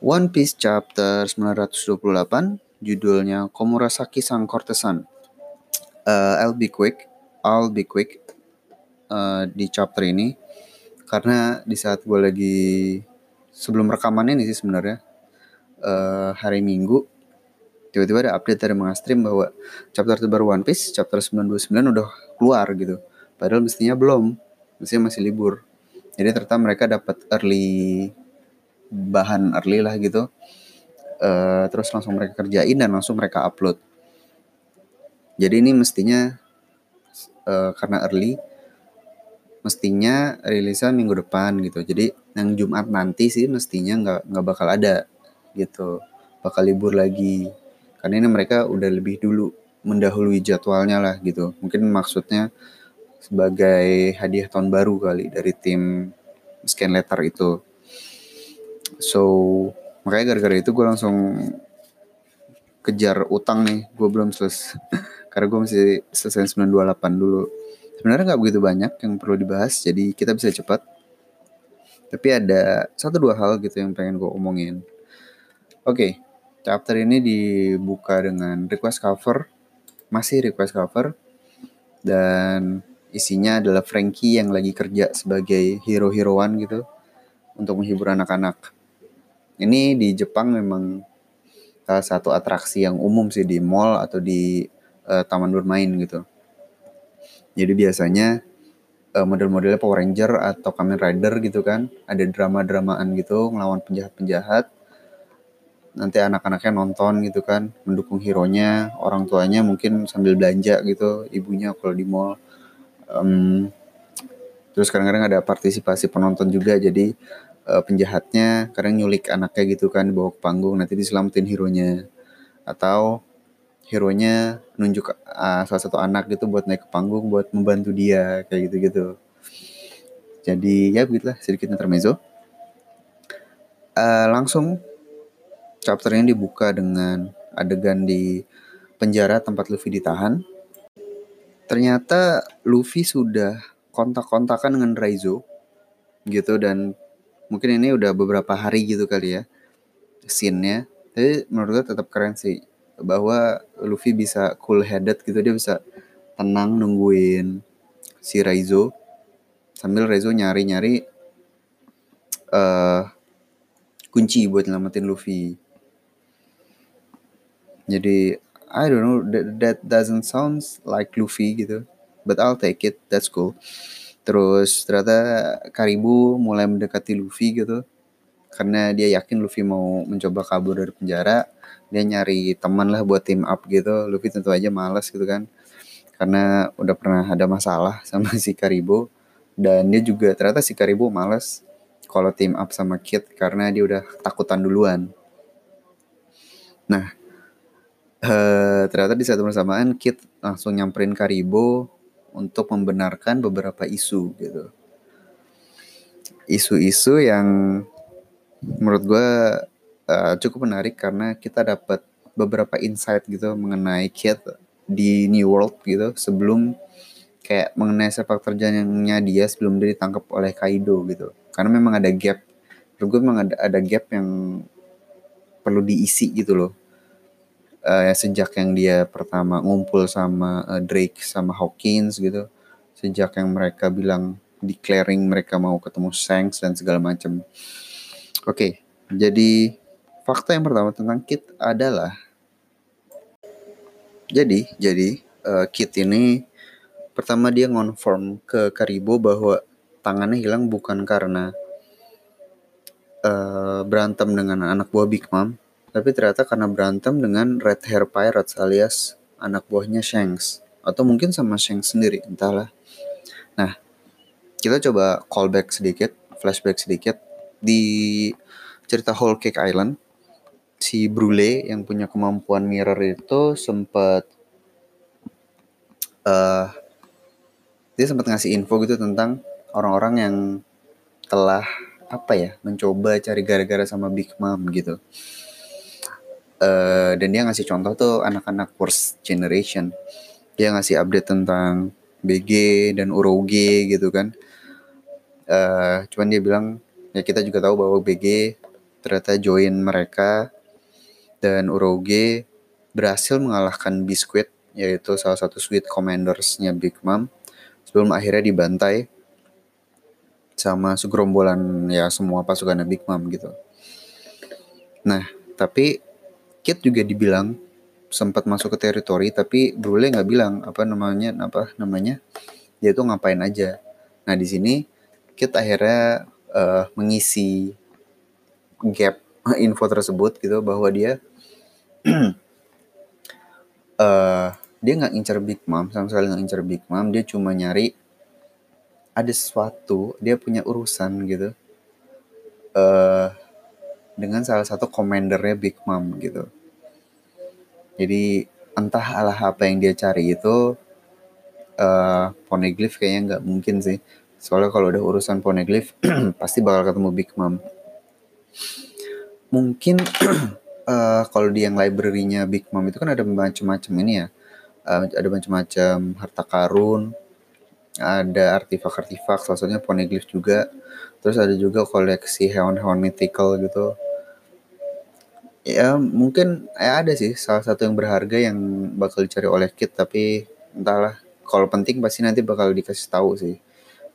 One Piece chapter 928 judulnya Komurasaki Sang Kortesan. Uh, I'll be quick, I'll be quick uh, di chapter ini karena di saat gue lagi sebelum rekaman ini sih sebenarnya uh, hari Minggu tiba-tiba ada update dari Mangastream bahwa chapter terbaru One Piece chapter 929 udah keluar gitu. Padahal mestinya belum, mestinya masih libur. Jadi ternyata mereka dapat early bahan early lah gitu. Uh, terus langsung mereka kerjain dan langsung mereka upload. Jadi ini mestinya uh, karena early mestinya rilisan minggu depan gitu. Jadi yang Jumat nanti sih mestinya nggak nggak bakal ada gitu. Bakal libur lagi. Karena ini mereka udah lebih dulu mendahului jadwalnya lah gitu. Mungkin maksudnya sebagai hadiah tahun baru kali dari tim scan letter itu so makanya gara-gara itu gue langsung kejar utang nih. Gue belum selesai karena gue masih selesai 928 dulu. Sebenarnya nggak begitu banyak yang perlu dibahas jadi kita bisa cepat. Tapi ada satu dua hal gitu yang pengen gue omongin. Oke okay, chapter ini dibuka dengan request cover. Masih request cover. Dan isinya adalah Frankie yang lagi kerja sebagai hero-heroan gitu untuk menghibur anak-anak ini di Jepang memang salah satu atraksi yang umum sih di mall atau di uh, taman bermain gitu. Jadi biasanya uh, model-modelnya Power Ranger atau Kamen Rider gitu kan, ada drama-dramaan gitu ngelawan penjahat-penjahat. Nanti anak-anaknya nonton gitu kan, mendukung hero-nya, orang tuanya mungkin sambil belanja gitu, ibunya kalau di mall. Um, terus kadang-kadang ada partisipasi penonton juga, jadi uh, penjahatnya kadang nyulik anaknya gitu kan dibawa ke panggung nanti diselamatin hero-nya atau hero-nya nunjuk uh, salah satu anak gitu buat naik ke panggung buat membantu dia kayak gitu-gitu. Jadi ya begitulah sedikit intermezzo. Uh, langsung chapter dibuka dengan adegan di penjara tempat Luffy ditahan. Ternyata Luffy sudah kontak-kontakan dengan Raizo gitu dan mungkin ini udah beberapa hari gitu kali ya scene-nya. Tapi menurut gue tetap keren sih bahwa Luffy bisa cool headed gitu dia bisa tenang nungguin si Raizo sambil Raizo nyari-nyari uh, kunci buat nyelamatin Luffy. Jadi I don't know that, that doesn't sound like Luffy gitu but I'll take it that's cool Terus ternyata Karibu mulai mendekati Luffy gitu. Karena dia yakin Luffy mau mencoba kabur dari penjara. Dia nyari teman lah buat team up gitu. Luffy tentu aja males gitu kan. Karena udah pernah ada masalah sama si Karibu. Dan dia juga ternyata si Karibu males kalau team up sama Kid karena dia udah takutan duluan. Nah, uh, ternyata di satu bersamaan Kid langsung nyamperin Karibu untuk membenarkan beberapa isu gitu. Isu-isu yang menurut gue uh, cukup menarik karena kita dapat beberapa insight gitu mengenai Kit di New World gitu sebelum kayak mengenai sepak terjangnya dia sebelum dia ditangkap oleh Kaido gitu. Karena memang ada gap. Menurut gue memang ada ada gap yang perlu diisi gitu loh uh, sejak yang dia pertama ngumpul sama uh, Drake sama Hawkins gitu sejak yang mereka bilang declaring mereka mau ketemu Shanks dan segala macam oke okay, jadi fakta yang pertama tentang Kit adalah jadi jadi uh, Kit ini pertama dia ngonform ke Karibo bahwa tangannya hilang bukan karena uh, berantem dengan anak buah Big Mom tapi ternyata karena berantem dengan Red Hair Pirates alias anak buahnya Shanks. Atau mungkin sama Shanks sendiri, entahlah. Nah, kita coba callback sedikit, flashback sedikit. Di cerita Whole Cake Island, si Brule yang punya kemampuan mirror itu sempat uh, dia sempat ngasih info gitu tentang orang-orang yang telah apa ya mencoba cari gara-gara sama Big Mom gitu uh, dan dia ngasih contoh tuh anak-anak worst generation dia ngasih update tentang BG dan Uroge gitu kan uh, cuman dia bilang ya kita juga tahu bahwa BG ternyata join mereka dan Uroge berhasil mengalahkan Biscuit yaitu salah satu sweet commandersnya Big Mom sebelum akhirnya dibantai sama segerombolan ya semua pasukannya Big Mom gitu. Nah, tapi Kit juga dibilang sempat masuk ke teritori tapi Brule nggak bilang apa namanya apa namanya dia tuh ngapain aja. Nah di sini Kit akhirnya uh, mengisi gap info tersebut gitu bahwa dia uh, dia nggak ngincer Big Mom sama sekali nggak ngincer Big Mom dia cuma nyari ada sesuatu dia punya urusan gitu uh, dengan salah satu komandernya Big Mom gitu jadi entah alah apa yang dia cari itu uh, poneglyph kayaknya nggak mungkin sih soalnya kalau udah urusan poneglyph pasti bakal ketemu Big Mom mungkin uh, kalau di yang library-nya Big Mom itu kan ada macam-macam ini ya uh, ada macam-macam harta karun, ada artefak-artefak, salah satunya poneglyph juga. Terus ada juga koleksi hewan-hewan mythical gitu. Ya mungkin ya ada sih salah satu yang berharga yang bakal dicari oleh Kit tapi entahlah kalau penting pasti nanti bakal dikasih tahu sih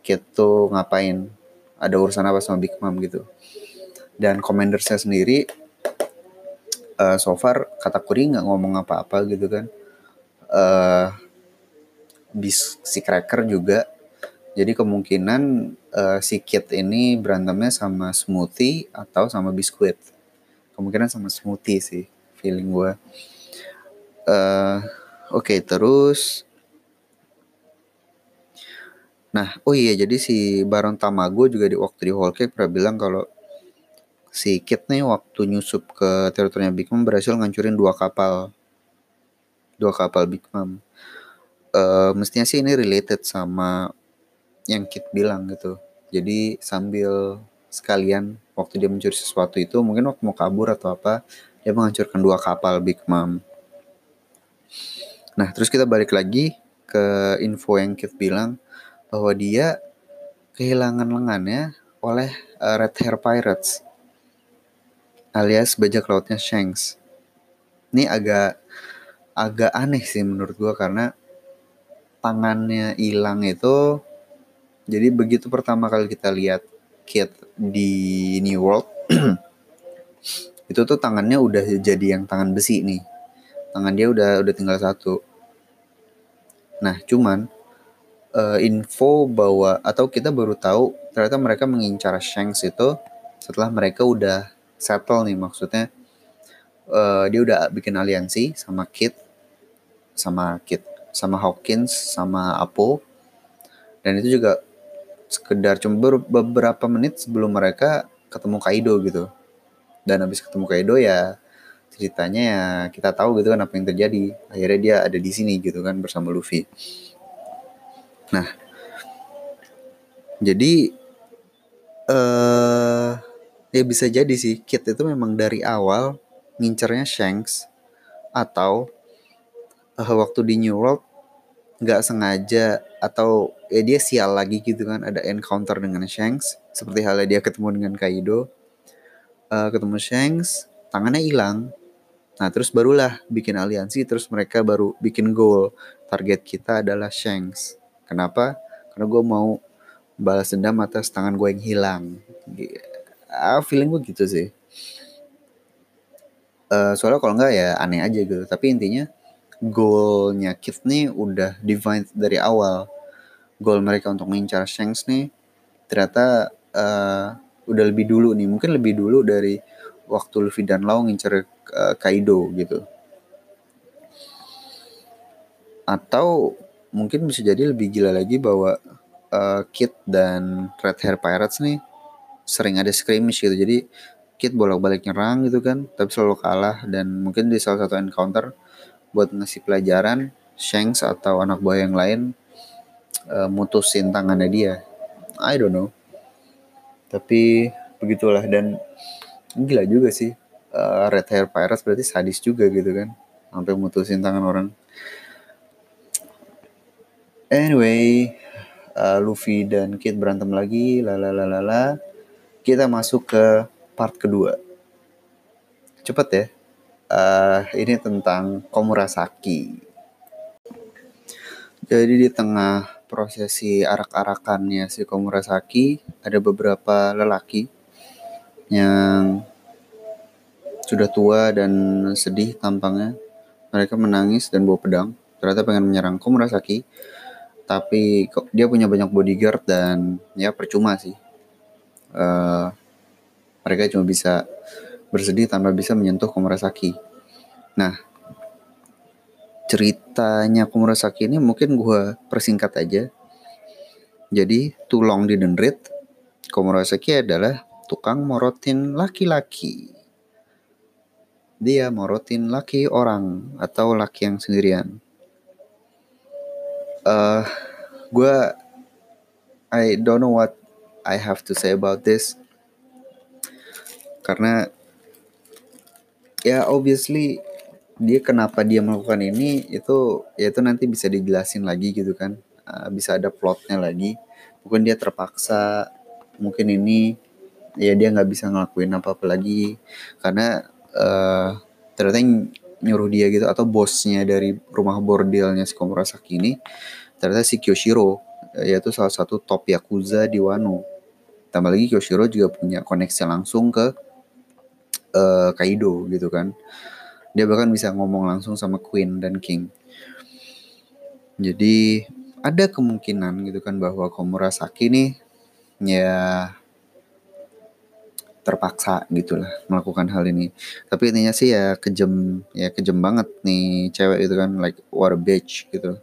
Kit tuh ngapain ada urusan apa sama Big Mom gitu dan commandersnya sendiri uh, so far kata Kuri nggak ngomong apa-apa gitu kan uh, bis si Cracker juga. Jadi kemungkinan uh, si Kit ini berantemnya sama Smoothie atau sama Biskuit. Kemungkinan sama Smoothie sih, feeling gue. Uh, Oke, okay, terus Nah, oh iya jadi si Baron Tamago juga di waktu di Whole Cake pernah bilang kalau si Kit nih waktu nyusup ke teritorinya Big Mom berhasil ngancurin dua kapal dua kapal Big Mom. Uh, mestinya sih ini related sama yang Kit bilang gitu. Jadi sambil sekalian waktu dia mencuri sesuatu itu mungkin waktu mau kabur atau apa dia menghancurkan dua kapal Big Mom. Nah terus kita balik lagi ke info yang Kit bilang bahwa dia kehilangan lengannya oleh uh, Red Hair Pirates alias bajak lautnya Shanks. Ini agak agak aneh sih menurut gue karena tangannya hilang itu jadi begitu pertama kali kita lihat Kit di New World itu tuh tangannya udah jadi yang tangan besi nih. Tangan dia udah udah tinggal satu. Nah cuman uh, info bahwa atau kita baru tahu ternyata mereka mengincar Shanks itu setelah mereka udah settle nih maksudnya uh, dia udah bikin aliansi sama Kit sama Kit sama Hawkins sama Apo. Dan itu juga sekedar cuma beberapa menit sebelum mereka ketemu Kaido gitu. Dan habis ketemu Kaido ya ceritanya ya kita tahu gitu kan apa yang terjadi. Akhirnya dia ada di sini gitu kan bersama Luffy. Nah jadi eh uh, ya bisa jadi sih Kit itu memang dari awal ngincernya Shanks atau uh, waktu di New World nggak sengaja atau ya dia sial lagi gitu kan ada encounter dengan Shanks seperti halnya dia ketemu dengan Kaido. Uh, ketemu Shanks tangannya hilang. Nah terus barulah bikin aliansi terus mereka baru bikin goal. Target kita adalah Shanks. Kenapa? Karena gue mau balas dendam atas tangan gue yang hilang. Uh, feeling gue gitu sih. Uh, soalnya kalau nggak ya aneh aja gitu. Tapi intinya goalnya Kit nih udah divine dari awal. Goal mereka untuk mengincar Shanks nih ternyata uh, udah lebih dulu nih, mungkin lebih dulu dari waktu Luffy dan Lau ngincar uh, Kaido gitu. Atau mungkin bisa jadi lebih gila lagi bahwa uh, Kit dan Red Hair Pirates nih sering ada skirmish gitu. Jadi Kit bolak-balik nyerang gitu kan, tapi selalu kalah dan mungkin di salah satu encounter buat ngasih pelajaran Shanks atau anak buah yang lain uh, mutusin tangannya dia. I don't know. Tapi begitulah dan gila juga sih. Uh, Red Hair Pirates berarti sadis juga gitu kan. Sampai mutusin tangan orang. Anyway, uh, Luffy dan Kid berantem lagi, lalalalala. Kita masuk ke part kedua. cepet ya. Uh, ini tentang Komurasaki. Jadi di tengah prosesi arak-arakannya si Komurasaki ada beberapa lelaki yang sudah tua dan sedih tampangnya. Mereka menangis dan bawa pedang. Ternyata pengen menyerang Komurasaki. Tapi dia punya banyak bodyguard dan ya percuma sih. Uh, mereka cuma bisa bersedih tanpa bisa menyentuh Komurasaki. Nah, ceritanya Komurasaki ini mungkin gue persingkat aja. Jadi, tulong di dendrit, Komurasaki adalah tukang morotin laki-laki. Dia morotin laki orang atau laki yang sendirian. Uh, gue I don't know what I have to say about this karena ya obviously dia kenapa dia melakukan ini itu ya itu nanti bisa dijelasin lagi gitu kan. Uh, bisa ada plotnya lagi. Mungkin dia terpaksa mungkin ini ya dia nggak bisa ngelakuin apa apa lagi. Karena uh, ternyata yang nyuruh dia gitu atau bosnya dari rumah bordelnya si Komurasaki ini ternyata si Kyoshiro yaitu salah satu top yakuza di Wano. Tambah lagi Kyoshiro juga punya koneksi langsung ke uh, Kaido gitu kan. Dia bahkan bisa ngomong langsung sama Queen dan King. Jadi ada kemungkinan gitu kan bahwa Komurasaki nih ya terpaksa gitulah melakukan hal ini. Tapi intinya sih ya kejem ya kejem banget nih cewek itu kan like what a bitch gitu.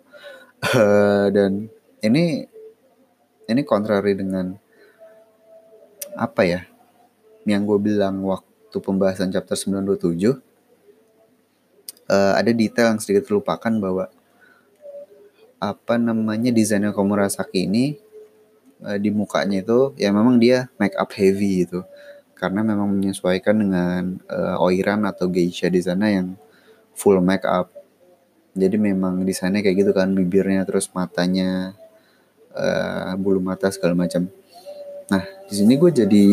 Uh, dan ini ini contrary dengan apa ya yang gue bilang waktu waktu pembahasan chapter 97 uh, eh, ada detail yang sedikit terlupakan bahwa apa namanya desainnya Komurasaki ini uh, di mukanya itu ya memang dia make up heavy gitu. Karena memang menyesuaikan dengan uh, oiran atau geisha di sana yang full make up. Jadi memang desainnya kayak gitu kan bibirnya terus matanya uh, bulu mata segala macam. Nah di sini gue jadi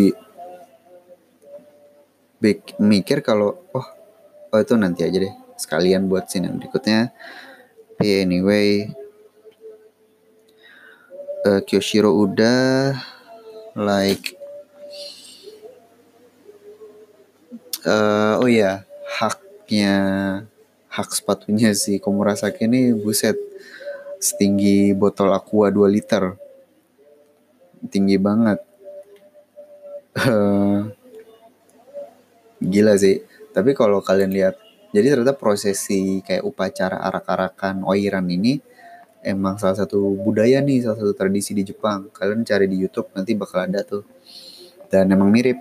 mikir kalau oh oh itu nanti aja deh sekalian buat scene yang berikutnya. Tapi anyway uh, Kyoshiro udah like uh, oh ya haknya hak sepatunya si Komurasaki ini buset setinggi botol aqua 2 liter. Tinggi banget. Uh, Gila sih. Tapi kalau kalian lihat, jadi ternyata prosesi kayak upacara arak-arakan oiran ini emang salah satu budaya nih, salah satu tradisi di Jepang. Kalian cari di YouTube nanti bakal ada tuh. Dan emang mirip.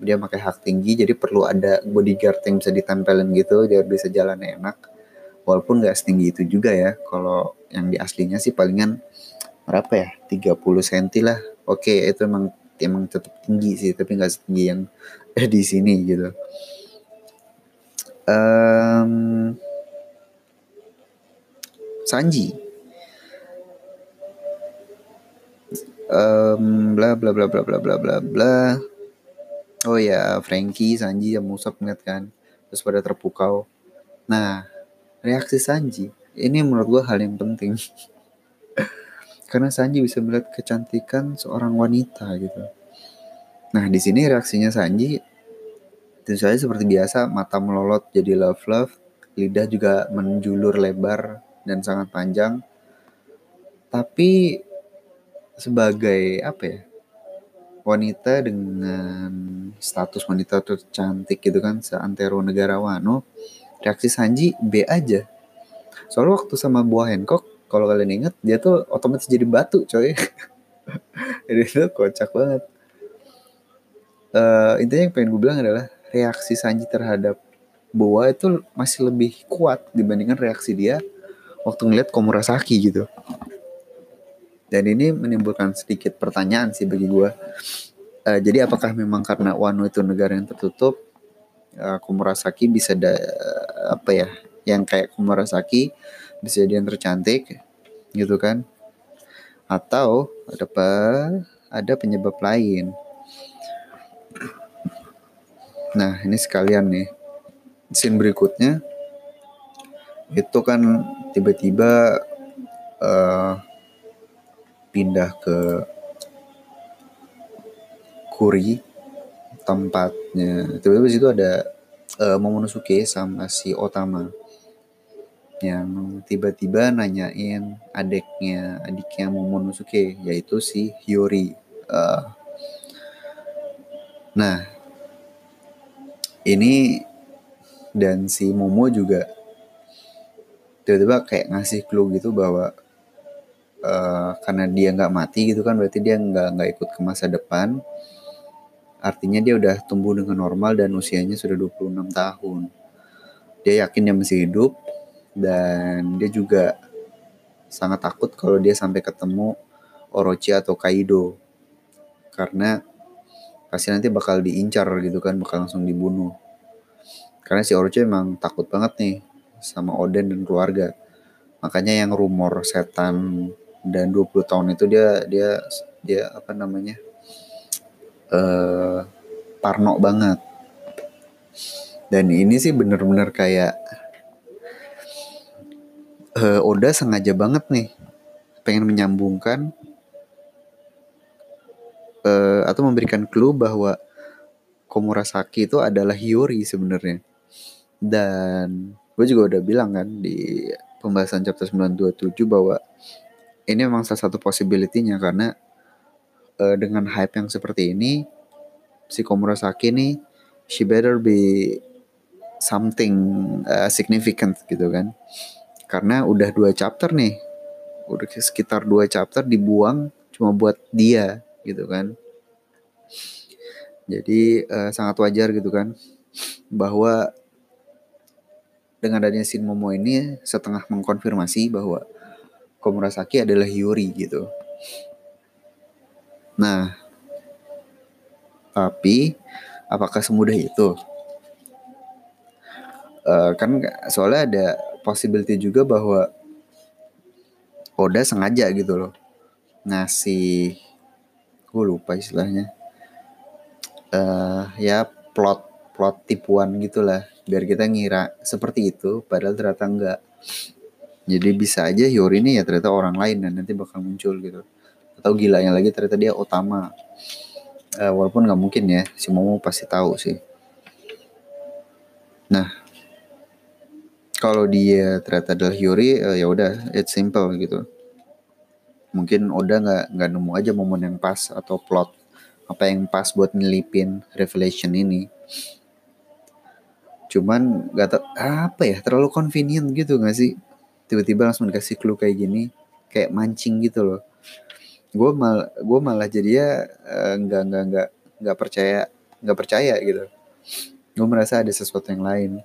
Dia pakai hak tinggi, jadi perlu ada bodyguard yang bisa ditempelin gitu, biar bisa jalan enak. Walaupun nggak setinggi itu juga ya. Kalau yang di aslinya sih palingan berapa ya? 30 cm lah. Oke, itu emang emang tetap tinggi sih, tapi nggak setinggi yang di sini gitu. Um, Sanji. Um, bla bla bla bla bla bla bla bla. Oh ya, Frankie, Sanji yang Musab ngeliat kan. Terus pada terpukau. Nah, reaksi Sanji ini menurut gue hal yang penting. Karena Sanji bisa melihat kecantikan seorang wanita gitu. Nah, di sini reaksinya Sanji tentu saja seperti biasa, mata melolot jadi love love, lidah juga menjulur lebar dan sangat panjang. Tapi sebagai apa ya? Wanita dengan status wanita tercantik gitu kan seantero negara Wano, reaksi Sanji B aja. Soalnya waktu sama buah Hancock, kalau kalian ingat, dia tuh otomatis jadi batu coy. jadi itu kocak banget uh, intinya yang pengen gue bilang adalah reaksi Sanji terhadap Boa itu masih lebih kuat dibandingkan reaksi dia waktu ngeliat Komurasaki gitu. Dan ini menimbulkan sedikit pertanyaan sih bagi gue. Uh, jadi apakah memang karena Wano itu negara yang tertutup, uh, Komurasaki bisa da, uh, apa ya, yang kayak Komurasaki bisa jadi yang tercantik, gitu kan? Atau ada apa? Ada penyebab lain Nah, ini sekalian nih. scene berikutnya itu kan tiba-tiba uh, pindah ke Kuri tempatnya tiba-tiba situ ada uh, Momonosuke sama si Otama yang tiba-tiba nanyain adiknya adiknya Momonosuke yaitu si Hiyori uh, nah ini dan si Momo juga tiba-tiba kayak ngasih clue gitu bahwa uh, karena dia nggak mati gitu kan berarti dia nggak nggak ikut ke masa depan. Artinya dia udah tumbuh dengan normal dan usianya sudah 26 tahun. Dia yakin dia masih hidup dan dia juga sangat takut kalau dia sampai ketemu Orochi atau Kaido. Karena pasti nanti bakal diincar gitu kan bakal langsung dibunuh. Karena si Orochi emang takut banget nih sama Oden dan keluarga. Makanya yang rumor setan dan 20 tahun itu dia dia dia apa namanya uh, parno banget. Dan ini sih bener-bener kayak uh, Oda sengaja banget nih pengen menyambungkan uh, atau memberikan clue bahwa Komurasaki itu adalah Hiyori sebenarnya. Dan gue juga udah bilang kan di pembahasan chapter 927 bahwa ini memang salah satu possibility-nya karena uh, dengan hype yang seperti ini si Komurasaki nih she better be something uh, significant gitu kan karena udah dua chapter nih udah sekitar dua chapter dibuang cuma buat dia gitu kan jadi uh, sangat wajar gitu kan bahwa dengan adanya Shin Momo ini setengah mengkonfirmasi bahwa Komurasaki adalah Yuri gitu. Nah, tapi apakah semudah itu? Uh, kan soalnya ada possibility juga bahwa Oda sengaja gitu loh ngasih gue lupa istilahnya. Uh, ya plot plot tipuan gitulah. Biar kita ngira seperti itu padahal ternyata enggak. Jadi bisa aja Yori ini ya ternyata orang lain dan nanti bakal muncul gitu. Atau gilanya lagi ternyata dia utama uh, walaupun nggak mungkin ya si Momo pasti tahu sih. Nah kalau dia ternyata adalah Yuri uh, ya udah it's simple gitu mungkin Oda nggak nggak nemu aja momen yang pas atau plot apa yang pas buat nyelipin revelation ini. Cuman gak tau apa ya terlalu convenient gitu gak sih? Tiba-tiba langsung dikasih clue kayak gini kayak mancing gitu loh. Gue mal gue malah jadi ya uh, nggak nggak nggak nggak percaya nggak percaya gitu. Gue merasa ada sesuatu yang lain.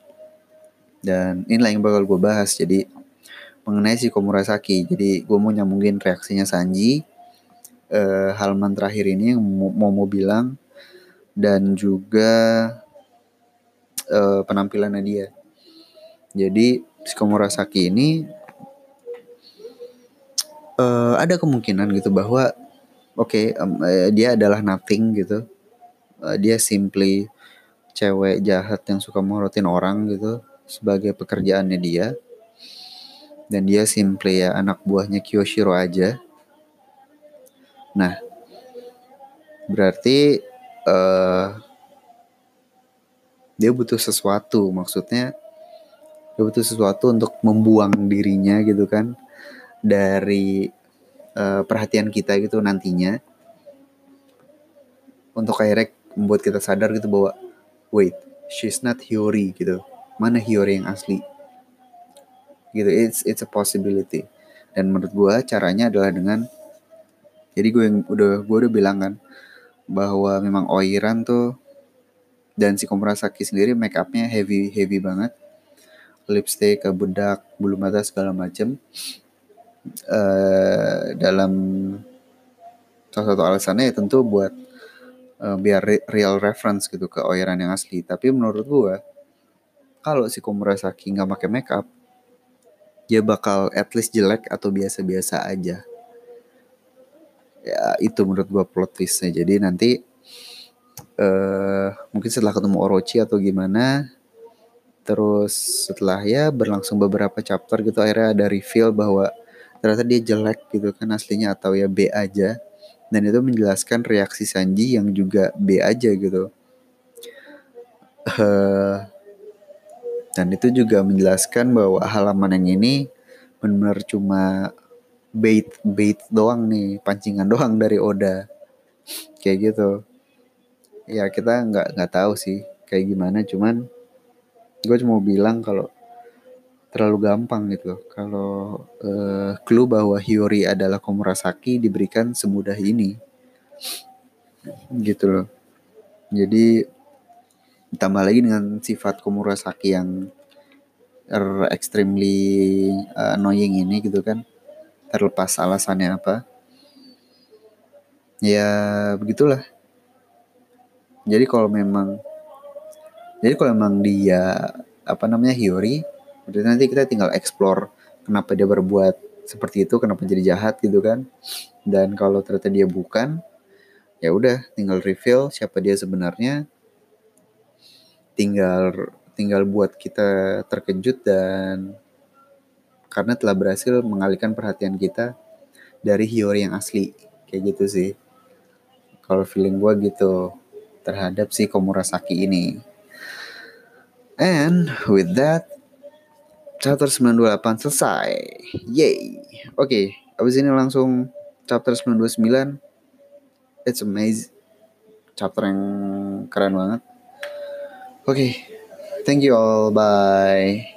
Dan inilah yang bakal gue bahas jadi mengenai si Komurasaki. Jadi gue mau nyambungin reaksinya Sanji. Uh, halaman terakhir ini yang mau mau bilang dan juga uh, penampilannya dia. Jadi si Komurasaki ini uh, ada kemungkinan gitu bahwa oke okay, um, uh, dia adalah nothing gitu. Uh, dia simply cewek jahat yang suka morotin orang gitu sebagai pekerjaannya dia dan dia simply ya anak buahnya Kyoshiro aja. Nah berarti uh, dia butuh sesuatu. Maksudnya dia butuh sesuatu untuk membuang dirinya gitu kan. Dari uh, perhatian kita gitu nantinya. Untuk akhirnya membuat kita sadar gitu bahwa wait she's not Hiyori gitu. Mana Hiyori yang asli gitu. It's it's a possibility. Dan menurut gue caranya adalah dengan jadi gue yang udah gue udah bilang kan bahwa memang Oiran tuh dan si Komurasaki sendiri make upnya heavy heavy banget. Lipstick bedak bulu mata segala macem. Uh, dalam salah satu alasannya ya tentu buat uh, biar real reference gitu ke Oiran yang asli. Tapi menurut gue kalau si Komurasaki nggak pakai makeup dia bakal at least jelek atau biasa-biasa aja. Ya itu menurut gue plot twistnya. Jadi nanti uh, mungkin setelah ketemu Orochi atau gimana terus setelah ya berlangsung beberapa chapter gitu akhirnya ada reveal bahwa ternyata dia jelek gitu kan aslinya atau ya B aja. Dan itu menjelaskan reaksi Sanji yang juga B aja gitu. Uh, dan itu juga menjelaskan bahwa halaman yang ini benar-benar cuma bait bait doang nih pancingan doang dari Oda. Kayak gitu. Ya kita nggak nggak tahu sih kayak gimana. Cuman gue cuma bilang kalau terlalu gampang gitu. Kalau uh, clue bahwa Hiyori adalah Komurasaki diberikan semudah ini. Gitu loh. Jadi ditambah lagi dengan sifat Komurasaki yang er, extremely uh, annoying ini gitu kan terlepas alasannya apa ya begitulah jadi kalau memang jadi kalau memang dia apa namanya Berarti nanti kita tinggal explore kenapa dia berbuat seperti itu, kenapa jadi jahat gitu kan. Dan kalau ternyata dia bukan, ya udah tinggal reveal siapa dia sebenarnya. Tinggal tinggal buat kita terkejut dan karena telah berhasil mengalihkan perhatian kita dari Hiyori yang asli. Kayak gitu sih. Kalau feeling gue gitu terhadap si Komurasaki ini. And with that, chapter 928 selesai. Yay. Oke, okay, abis ini langsung chapter 929. It's amazing. Chapter yang keren banget. Okay, thank you all. Bye.